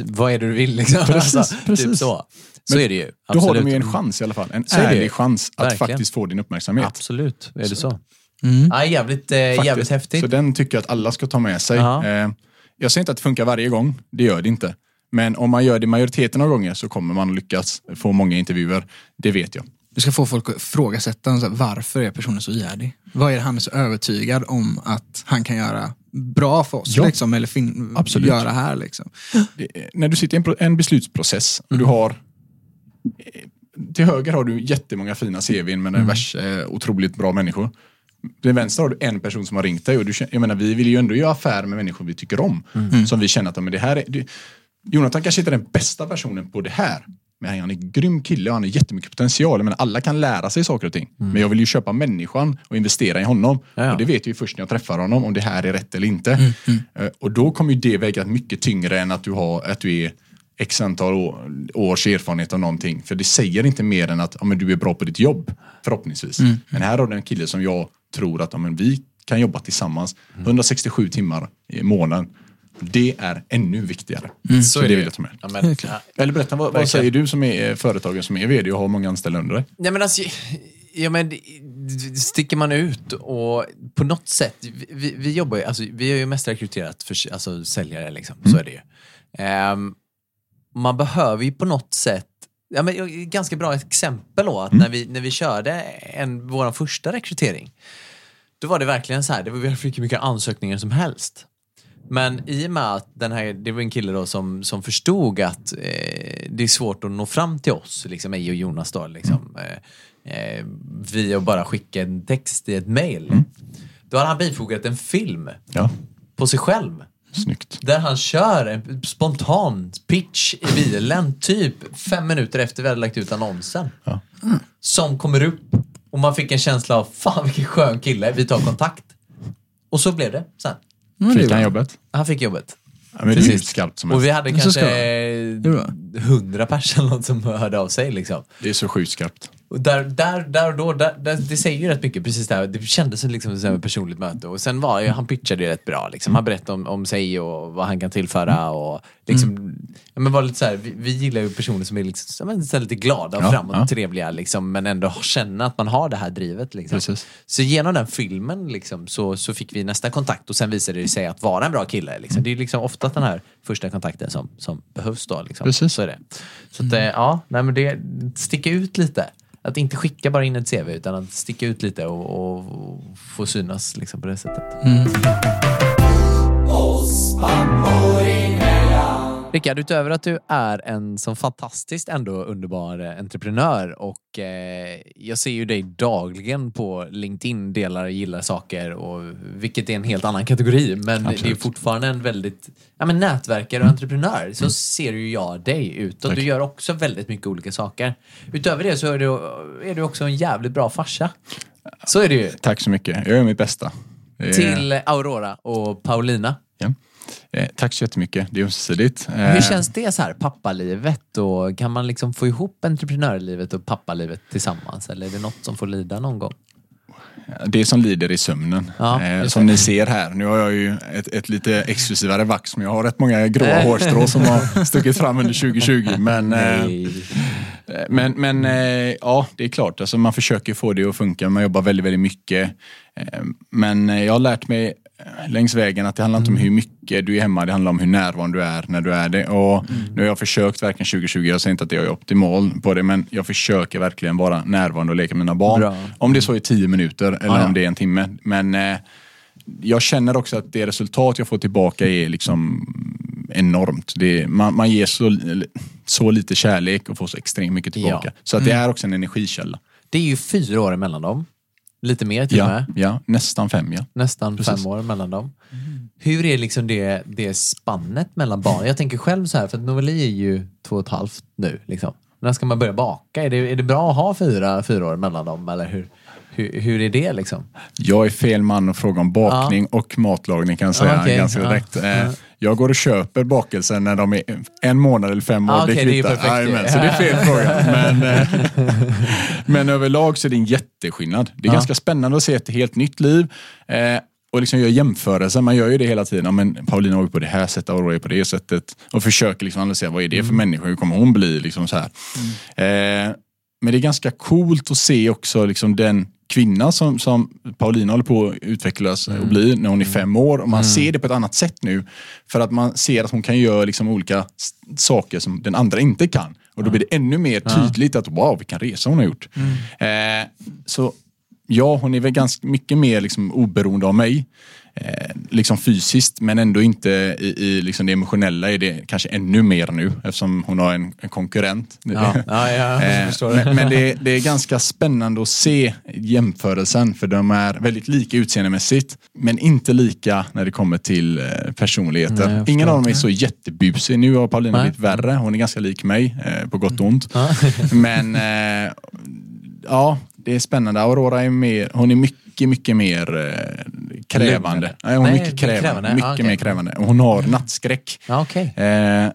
vad är det du vill? Liksom. Precis, Typ precis. så. Så Men är det ju. Då har de Absolut. ju en chans i alla fall. En Så är ärlig chans att Verkligen. faktiskt få din uppmärksamhet. Absolut, är det så. Mm. Ja, jävligt, eh, jävligt häftigt. Så den tycker jag att alla ska ta med sig. Eh, jag säger inte att det funkar varje gång, det gör det inte. Men om man gör det majoriteten av gånger så kommer man att lyckas få många intervjuer. Det vet jag. Du ska få folk att ifrågasätta så varför är personen så ihärdig? Vad är han är så övertygad om att han kan göra bra för oss? Ja. Liksom, eller fin- Absolut. göra här. Liksom. Det, när du sitter i en, en beslutsprocess och du Mm. har eh, till höger har du jättemånga fina CVn med Mm. eh, otroligt bra människor. Till vänster har du en person som har ringt dig och du, jag menar, vi vill ju ändå göra affärer med människor vi tycker om. Mm. Som vi känner att men det här är, det, Jonathan kanske inte är den bästa personen på det här. Men han är en grym kille och han har jättemycket potential. Men alla kan lära sig saker och ting. Men jag vill ju köpa människan och investera i honom. Mm. Ja. Och det vet jag ju först när jag träffar honom om det här är rätt eller inte. Eh, Och då kommer ju det väga mycket tyngre än att du, har, att du är x antal år, års erfarenhet av någonting. För det säger inte mer än att ja, men du är bra på ditt jobb, förhoppningsvis. Men här har du en kille som jag tror att ja, men vi kan jobba tillsammans 167 timmar i månaden. Det är ännu viktigare. Så, det vill jag ta med. Ja, men. Eller berätta, vad, vad säger du som är eh, företagare som är vd och har många anställda under dig? Nej, men alltså, ja, men, sticker man ut och på något sätt, vi, vi, jobbar ju, alltså, vi har ju mest rekryterat för alltså, säljare, liksom. så är det ju. Ehm, man behöver ju på något sätt, ja, men, ganska bra exempel då, att när, vi, när vi körde en, vår första rekrytering, då var det verkligen så här, det var, vi fick hur mycket ansökningar som helst. Men i och med att den här, det var en kille då som, som förstod att eh, det är svårt att nå fram till oss, liksom mig och Jonas då, liksom, eh, eh, via att bara skicka en text i ett mail. Då hade han bifogat en film Ja, på sig själv. snyggt. Där han kör en spontan pitch i bilen, typ fem minuter efter vi hade lagt ut annonsen. Ja. Som kommer upp och man fick en känsla av, fan vilken skön kille, vi tar kontakt. Och så blev det sen. Fick han jobbet? Han fick jobbet. Ja, men det är skarpt som Och vi hade kanske hundra personer som hörde av sig. Liksom. Det är så sjukt skarpt. Och där, där, där och då, där, där, det säger ju rätt mycket precis där. Det kändes som liksom som ett personligt möte. Och sen var han pitchade ju rätt bra. Liksom. Han berättade om, om sig och vad han kan tillföra. Och liksom, ja, men var lite så här, vi, vi gillar ju personer som är liksom, men så lite glada och Ja, framåt, ja. trevliga. Liksom, men ändå känna att man har det här drivet. Liksom. Precis. Så genom den filmen liksom, så, så fick vi nästa kontakt och sen visade det sig att vara en bra kille. Liksom. Det är liksom ofta den här första kontakten som, som behövs. Då, liksom. Precis. Så är det. Så att, eh, ja, nej, men det sticka ut lite. Att inte skicka bara in ett CV utan att sticka ut lite och, och, och få synas liksom, på det sättet. Rickard, utöver att du är en så fantastiskt ändå underbar eh, entreprenör och eh, jag ser ju dig dagligen på LinkedIn, delar, gillar saker och vilket är en helt annan kategori men det är Absolut. fortfarande en väldigt ja, men nätverkare och entreprenör. Så ser ju jag dig ut och Tack. du gör också väldigt mycket olika saker. Utöver det så är du, är du också en jävligt bra farsa. Så är det ju. Tack så mycket. Jag gör mitt bästa. Är- Till Aurora och Paulina. Ja. Eh, tack så jättemycket. Det är ömsesidigt. Hur Eh, känns det så här, pappalivet? Och kan man liksom få ihop entreprenörlivet och pappalivet tillsammans? Eller är det något som får lida någon gång? Det som lider i sömnen. Ja, eh, som ni ser här. Nu har jag ju ett, ett lite exklusivare vax, men jag har rätt många gråa hårstrå som har stuckit fram under 2020. Men, eh, men, men eh, ja, det är klart. Alltså, man försöker få det att funka. Man jobbar väldigt, väldigt mycket. Men jag har lärt mig längs vägen att det handlar inte om hur mycket du är hemma, det handlar om hur närvarande du är när du är det. Och Nu har jag försökt verkligen 2020, jag säger inte att jag är optimal på det, men jag försöker verkligen vara närvarande och leka med mina barn. Bra. Om det så är tio minuter eller ja. om det är en timme. Men eh, jag känner också att det resultat jag får tillbaka är liksom enormt. Det är, man, man ger så, så lite kärlek och får så extremt mycket tillbaka. Ja. Så att det är också en energikälla. Det är ju fyra år mellan dem. Lite mer till och Ja, med. ja, nästan fem ja. Nästan Precis. fem år mellan dem. Hur är liksom det, det spannet mellan barn? Jag tänker själv så här, för att Noveli är ju två och ett halvt nu. Liksom. När ska man börja baka? Är det, är det bra att ha fyra, fyra år mellan dem? Eller hur, hur, hur är det liksom? Jag är fel man att fråga om bakning och matlagning kan jag säga Ja, okej. ganska Ja. direkt. Eh, Jag går och köper bakelser när de är en månad eller fem år. Ah, okej, det är ju kvittar. perfekt. Så det är fel [LAUGHS] fråga. Men, eh, [LAUGHS] men överlag så är det en jätteskillnad. Det är Ja. ganska spännande att se ett helt nytt liv. Eh, och liksom göra jämförelser. Man gör ju det hela tiden. Ja, men Paulina var på det här sättet, Aurora är på det sättet. Och försöker liksom analysera vad är det för Mm. människa? Hur kommer hon bli? Liksom så här. Eh, men det är ganska coolt att se också liksom den kvinna som, som Paulina håller på att utvecklas Mm. och bli när hon är fem år. Och man ser det på ett annat sätt nu. För att man ser att hon kan göra liksom olika saker som den andra inte kan. Och då blir det ännu mer tydligt att wow, vilken resa hon har gjort. Mm. Eh, så ja, hon är väl ganska mycket mer liksom, oberoende av mig. Eh, liksom fysiskt, men ändå inte i, i liksom det emotionella är det kanske ännu mer nu eftersom hon har en, en konkurrent. Ja, ja, jag [LAUGHS] Eh, det. men men det, det är ganska spännande att se jämförelsen för de är väldigt lika utseendemässigt men inte lika när det kommer till eh, personligheter. Nej, Ingen av dem är så jättebusig. Nu har Paulina Nej. blivit värre. Hon är ganska lik mig eh, på gott och ont. Ja. Men eh, ja, det är spännande. Aurora är mer, hon är mycket, mycket mer eh, krävande. Nej, hon är Nej, mycket krävande. krävande. Mycket Ah, okej. mer krävande. Hon har nattskräck. Ja, okej. Eh,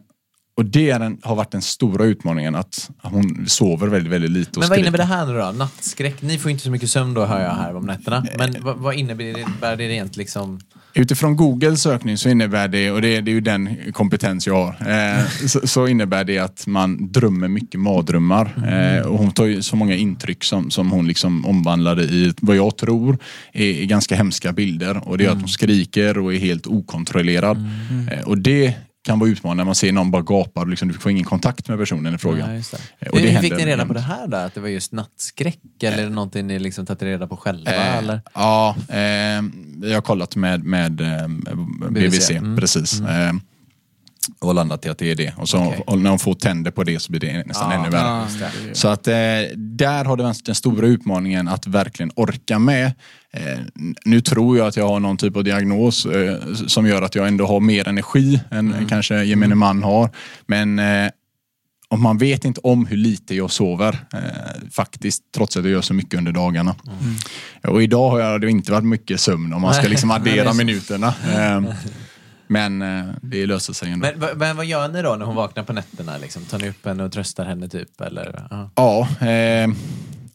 och det den, har varit den stora utmaningen, att hon sover väldigt, väldigt lite och Men vad innebär det här nu då? Nattskräck? Ni får inte så mycket sömn då hör jag här om nätterna. Men vad, vad innebär det, det rent liksom? Utifrån Googles sökning så innebär det, och det, det är ju den kompetens jag har, eh, så, så innebär det att man drömmer mycket mardrömmar. Mm. Eh, och hon tar ju så många intryck som, som hon liksom omvandlade i vad jag tror är, är ganska hemska bilder. Och det är Mm. att hon skriker och är helt okontrollerad. Eh, och det kan vara utmanande när man ser någon bara gapar och liksom, du får ingen kontakt med personen i fråga. Ja, det. Eh, och det Hur fick ni reda på det här då? Att det var just nattskräck? Eller är det någonting ni liksom tagit reda på själva? Eh, eller? Ja, eh, jag har kollat med, med eh, BBC, Mm. precis. Eh, och landat i att det är det. Och, så, Okej. och när de får tänder på det så blir det nästan Ja, ännu värre. det. Så att eh, där har det varit den stora utmaningen att verkligen orka med. Eh, nu tror jag att jag har någon typ av diagnos eh, som gör att jag ändå har mer energi än Mm. kanske gemene man har. Men eh, om man vet inte om hur lite jag sover eh, faktiskt, trots att jag gör så mycket under dagarna. Och idag har jag det inte varit mycket sömn om man ska liksom addera minuterna. Eh, [LAUGHS] men eh, det löser sig ändå. Men, vad- men vad gör ni då när hon vaknar på nätterna? Liksom? Tar ni upp henne och tröstar henne typ? Eller? Ja. Ja, eh,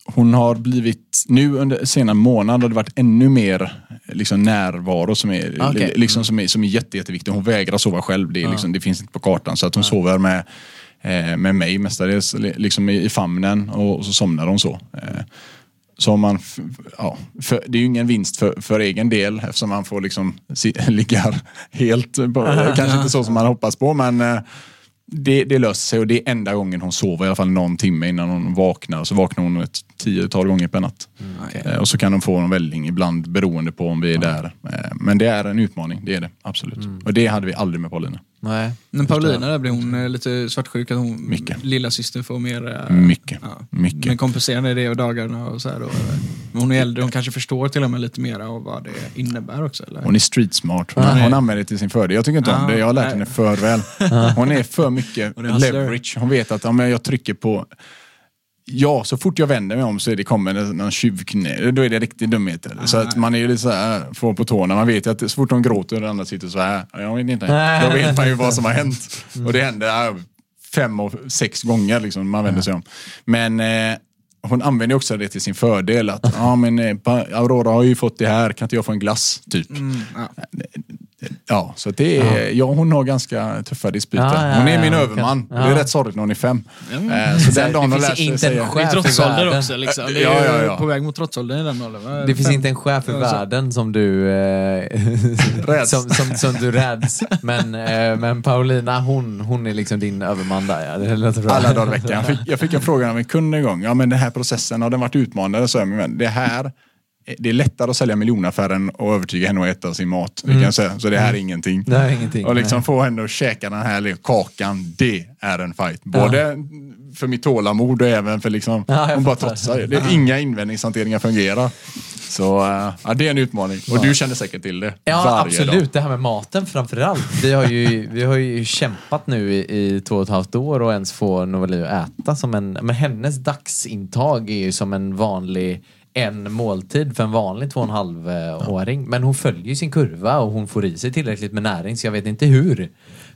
hon har blivit, nu under senare månad har det varit ännu mer liksom, närvaro som är, Okej. liksom, som är, som är jätte, jätteviktig. Hon vägrar sova själv, det, är, liksom, det finns inte på kartan. Så att hon sover med, eh, med mig mestadels li- liksom i, i famnen och, och så somnar hon så. Eh, så man, ja, för, det är ju ingen vinst för, för egen del eftersom man får liksom si, [LAUGHS] ligga helt, på, kanske inte så som man hoppas på men eh, det, det löser sig och det är enda gången hon sover i alla fall någon timme innan hon vaknar. Så vaknar hon ett tiotal gånger per natt. okej. Eh, Och så kan hon få en välling ibland beroende på om vi är där. Eh, Men det är en utmaning, det är det absolut. Och det hade vi aldrig med Paulina. Nej. Men Paulina där blir hon eh, lite svartsjuk att hon, Mycket. lilla syster får mer... eh, Mycket. Ja. Mycket. Men kompenserande det och dagarna och så här? Men hon är äldre, hon kanske förstår till och med lite mer av vad det innebär också eller? Hon är street smart. Hon, hon använder det till sin fördel. Jag tycker inte om Ja, det. Jag har lärt nej. henne för väl. [LAUGHS] Hon är för mycket Hon är hustler. leverage. Hon vet att om jag trycker på Ja, så fort jag vänder mig om så är det kommer någon tjuvknä. Då är det riktigt dumhet. Så att man är ju lite så här, får på tårna. Man vet ju att så fort de gråter och den andra sitter så här. Jag vet inte. Då vet man ju vad som har hänt. Och det händer fem och sex gånger liksom, man vänder sig om. Men eh, hon använder också det till sin fördel. Att ja, men, eh, Aurora har ju fått det här, kan inte jag få en glass? Typ. Mm, ja. Ja, så det är, ja. hon har ganska tuffa dispyter. Ja, ja, hon är min ja, överman. Det är rätt sorgligt när hon är fem. Mm. Eh, så den det dagen hon finns lär sig säga... Det är trotsålder också liksom. Det är Ja, ja, ju ja. på väg mot trotsåldern i den åldern. Det finns inte en chef i världen som du eh, Räds. som, som, som du räds. Men, eh, men Paulina, hon, hon är liksom din överman där. Ja. Det låter bra. Alla dagar i veckan. Jag fick, jag fick en fråga av en kund en gång. Ja, men den här processen, har den varit utmanande? Så jag, men det här det är lättare att sälja miljonaffären och övertyga henne att äta sin mat. det Kan jag säga. Så det här är ingenting. Det här är ingenting. Och liksom nej. få henne att käka den här kakan, det är en fight. Både för mitt tålamod och även för liksom, Ja, hon bara trotsar. Det inga invändningshanteringar fungerar. Så eh, ja, det är en utmaning. Och du känner säkert till det. Ja, absolut. Dag. Det här med maten framförallt. Vi har ju, vi har ju kämpat nu i, i två och ett halvt år och ens få Novali att äta. Som en, men hennes dagsintag är ju som en vanlig en måltid för en vanlig två och en halv eh, åring. Men hon följer sin kurva och hon får i sig tillräckligt med näring så jag vet inte hur.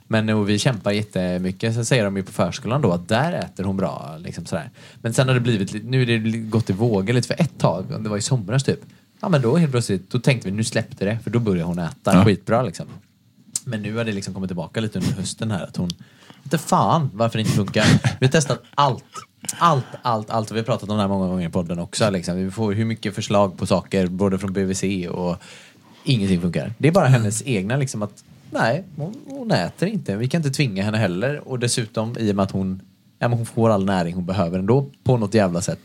Men och vi kämpar jättemycket. Så säger de ju på förskolan då att där äter hon bra. Liksom sådär. Men sen har det blivit, nu är det gått i vågor lite för ett tag. Det var i somras typ. Ja men då helt plötsligt, då tänkte vi nu släppte det för då börjar hon äta Ja. skitbra liksom. Men nu har det liksom kommit tillbaka lite under hösten här att hon, inte fan varför det inte funkar. Vi har testat allt. Allt, allt, allt. Vi har pratat om det här många gånger i podden också. Liksom. Vi får hur mycket förslag på saker, både från BVC och ingenting funkar. Det är bara hennes egna liksom att nej, hon, hon äter inte. Vi kan inte tvinga henne heller. Och dessutom i och med att hon, ja, men hon får all näring hon behöver ändå på något jävla sätt.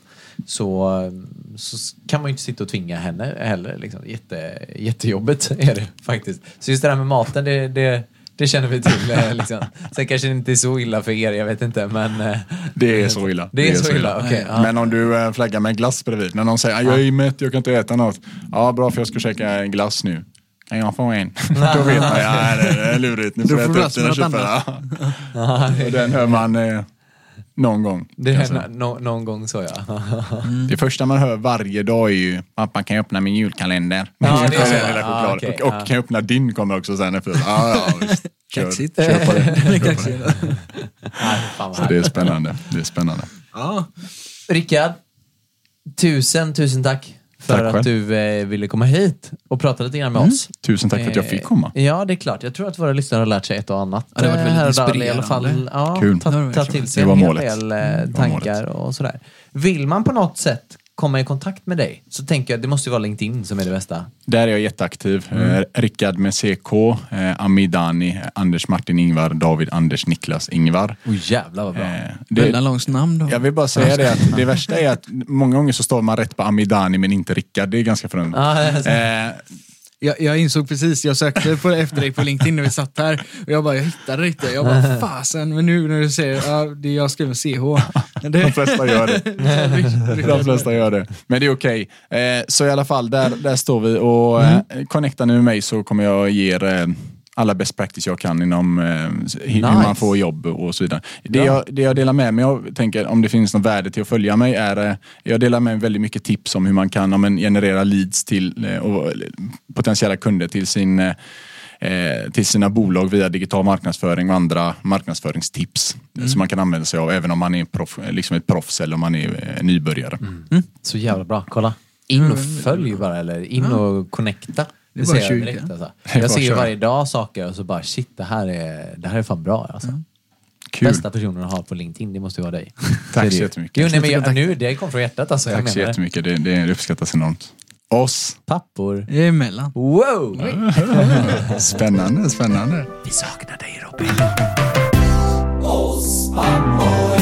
Så, så kan man ju inte sitta och tvinga henne heller. Liksom. Jätte, jättejobbigt [LAUGHS] är det faktiskt. Så just det där med maten, det, det, det känner vi till. eh, Liksom. Sen kanske det inte är så illa för er, jag vet inte. Men, eh, Det är så illa. Det är så illa, okej. ja. Men om du äh, flaggar med glass bredvid. När någon säger "Ah, jag är mätt, jag kan inte äta något. Ja, bra för jag ska käka en glass nu. Kan jag få en? [LAUGHS] Då vet man, ja det är lurigt. Nu får jag får äta du upp. Ja. [LAUGHS] Och den hör man eh, någon gång. det är nå- någon gång så ja. Det första man hör varje dag är ju pappa kan jag öppna min julkalender. Ja, det är så. Den lilla Ja, choklad. okej, och, och ja. kan jag öppna din kommer också sen efter. Ja, ja, visst. Kör, Kaxigt. kör på det. [LAUGHS] Så det är spännande. Det är spännande. Ja. Rickard, tusen, tusen tack för Tack att själv. du eh, ville komma hit och prata lite grann med oss. Tusen tack för att jag fick komma. Eh, Ja, det är klart. Jag tror att våra lyssnare har lärt sig ett och annat. Ja, det har varit eh, väldigt där, I alla fall, inspirerande. ja, Kul. ta, ta till sig en hel del eh, tankar och sådär. Vill man på något sätt komma i kontakt med dig så tänker jag att det måste vara LinkedIn som är det bästa. Där är jag jätteaktiv. Mm. Eh, Rickard med CK, eh, Amidani, eh, Anders Martin Ingvar, David Anders Niklas Ingvar. Oj jävlar vad bra. Eh, Väldigt långt namn då. jag vill bara säga det att det [LAUGHS] värsta är att många gånger så står man rätt på Amidani men inte Rickard. Det är ganska förunderligt. Eh, Jag, jag insåg precis, jag sökte på, efter dig på LinkedIn när vi satt här och jag bara, jag hittade det inte. Jag bara, fasen, men nu när du säger, ja, det jag skrev med CH. de flesta gör [LAUGHS] det. De flesta gör det. Men det är okej. Eh, så i alla fall, där, där står vi och eh, connectar ni med mig så kommer jag ge er eh, alla best practice jag kan inom eh, hur hur man Nice. får jobb och så vidare. Det Bra. jag, det jag delar med mig av, tänker om det finns något värde till att följa mig, är eh, jag delar med mig väldigt mycket tips om hur man kan ja, men, generera leads till eh, och, eh, potentiella kunder till sin eh, eh, till sina bolag via digital marknadsföring och andra marknadsföringstips som man kan använda sig av även om man är proff, liksom ett proffs eller om man är eh, nybörjare. Så jävla bra. Kolla. In och följ bara eller in och connecta. Det, är ser jag direkt alltså. Det Jag ser ju varje dag saker och så bara shit det här är, det här är fan bra alltså. Kul. Bästa personen att ha på LinkedIn, det måste ju vara dig. [LAUGHS] Tack Det är så det jättemycket. Jo, nej, men jag, nu, det kom från hjärtat alltså. Tack så det. jättemycket. Det, det uppskattas enormt. Oss. Pappor. emellan. Wow! [LAUGHS] Spännande, spännande. Vi saknar dig Robin. Oss pappor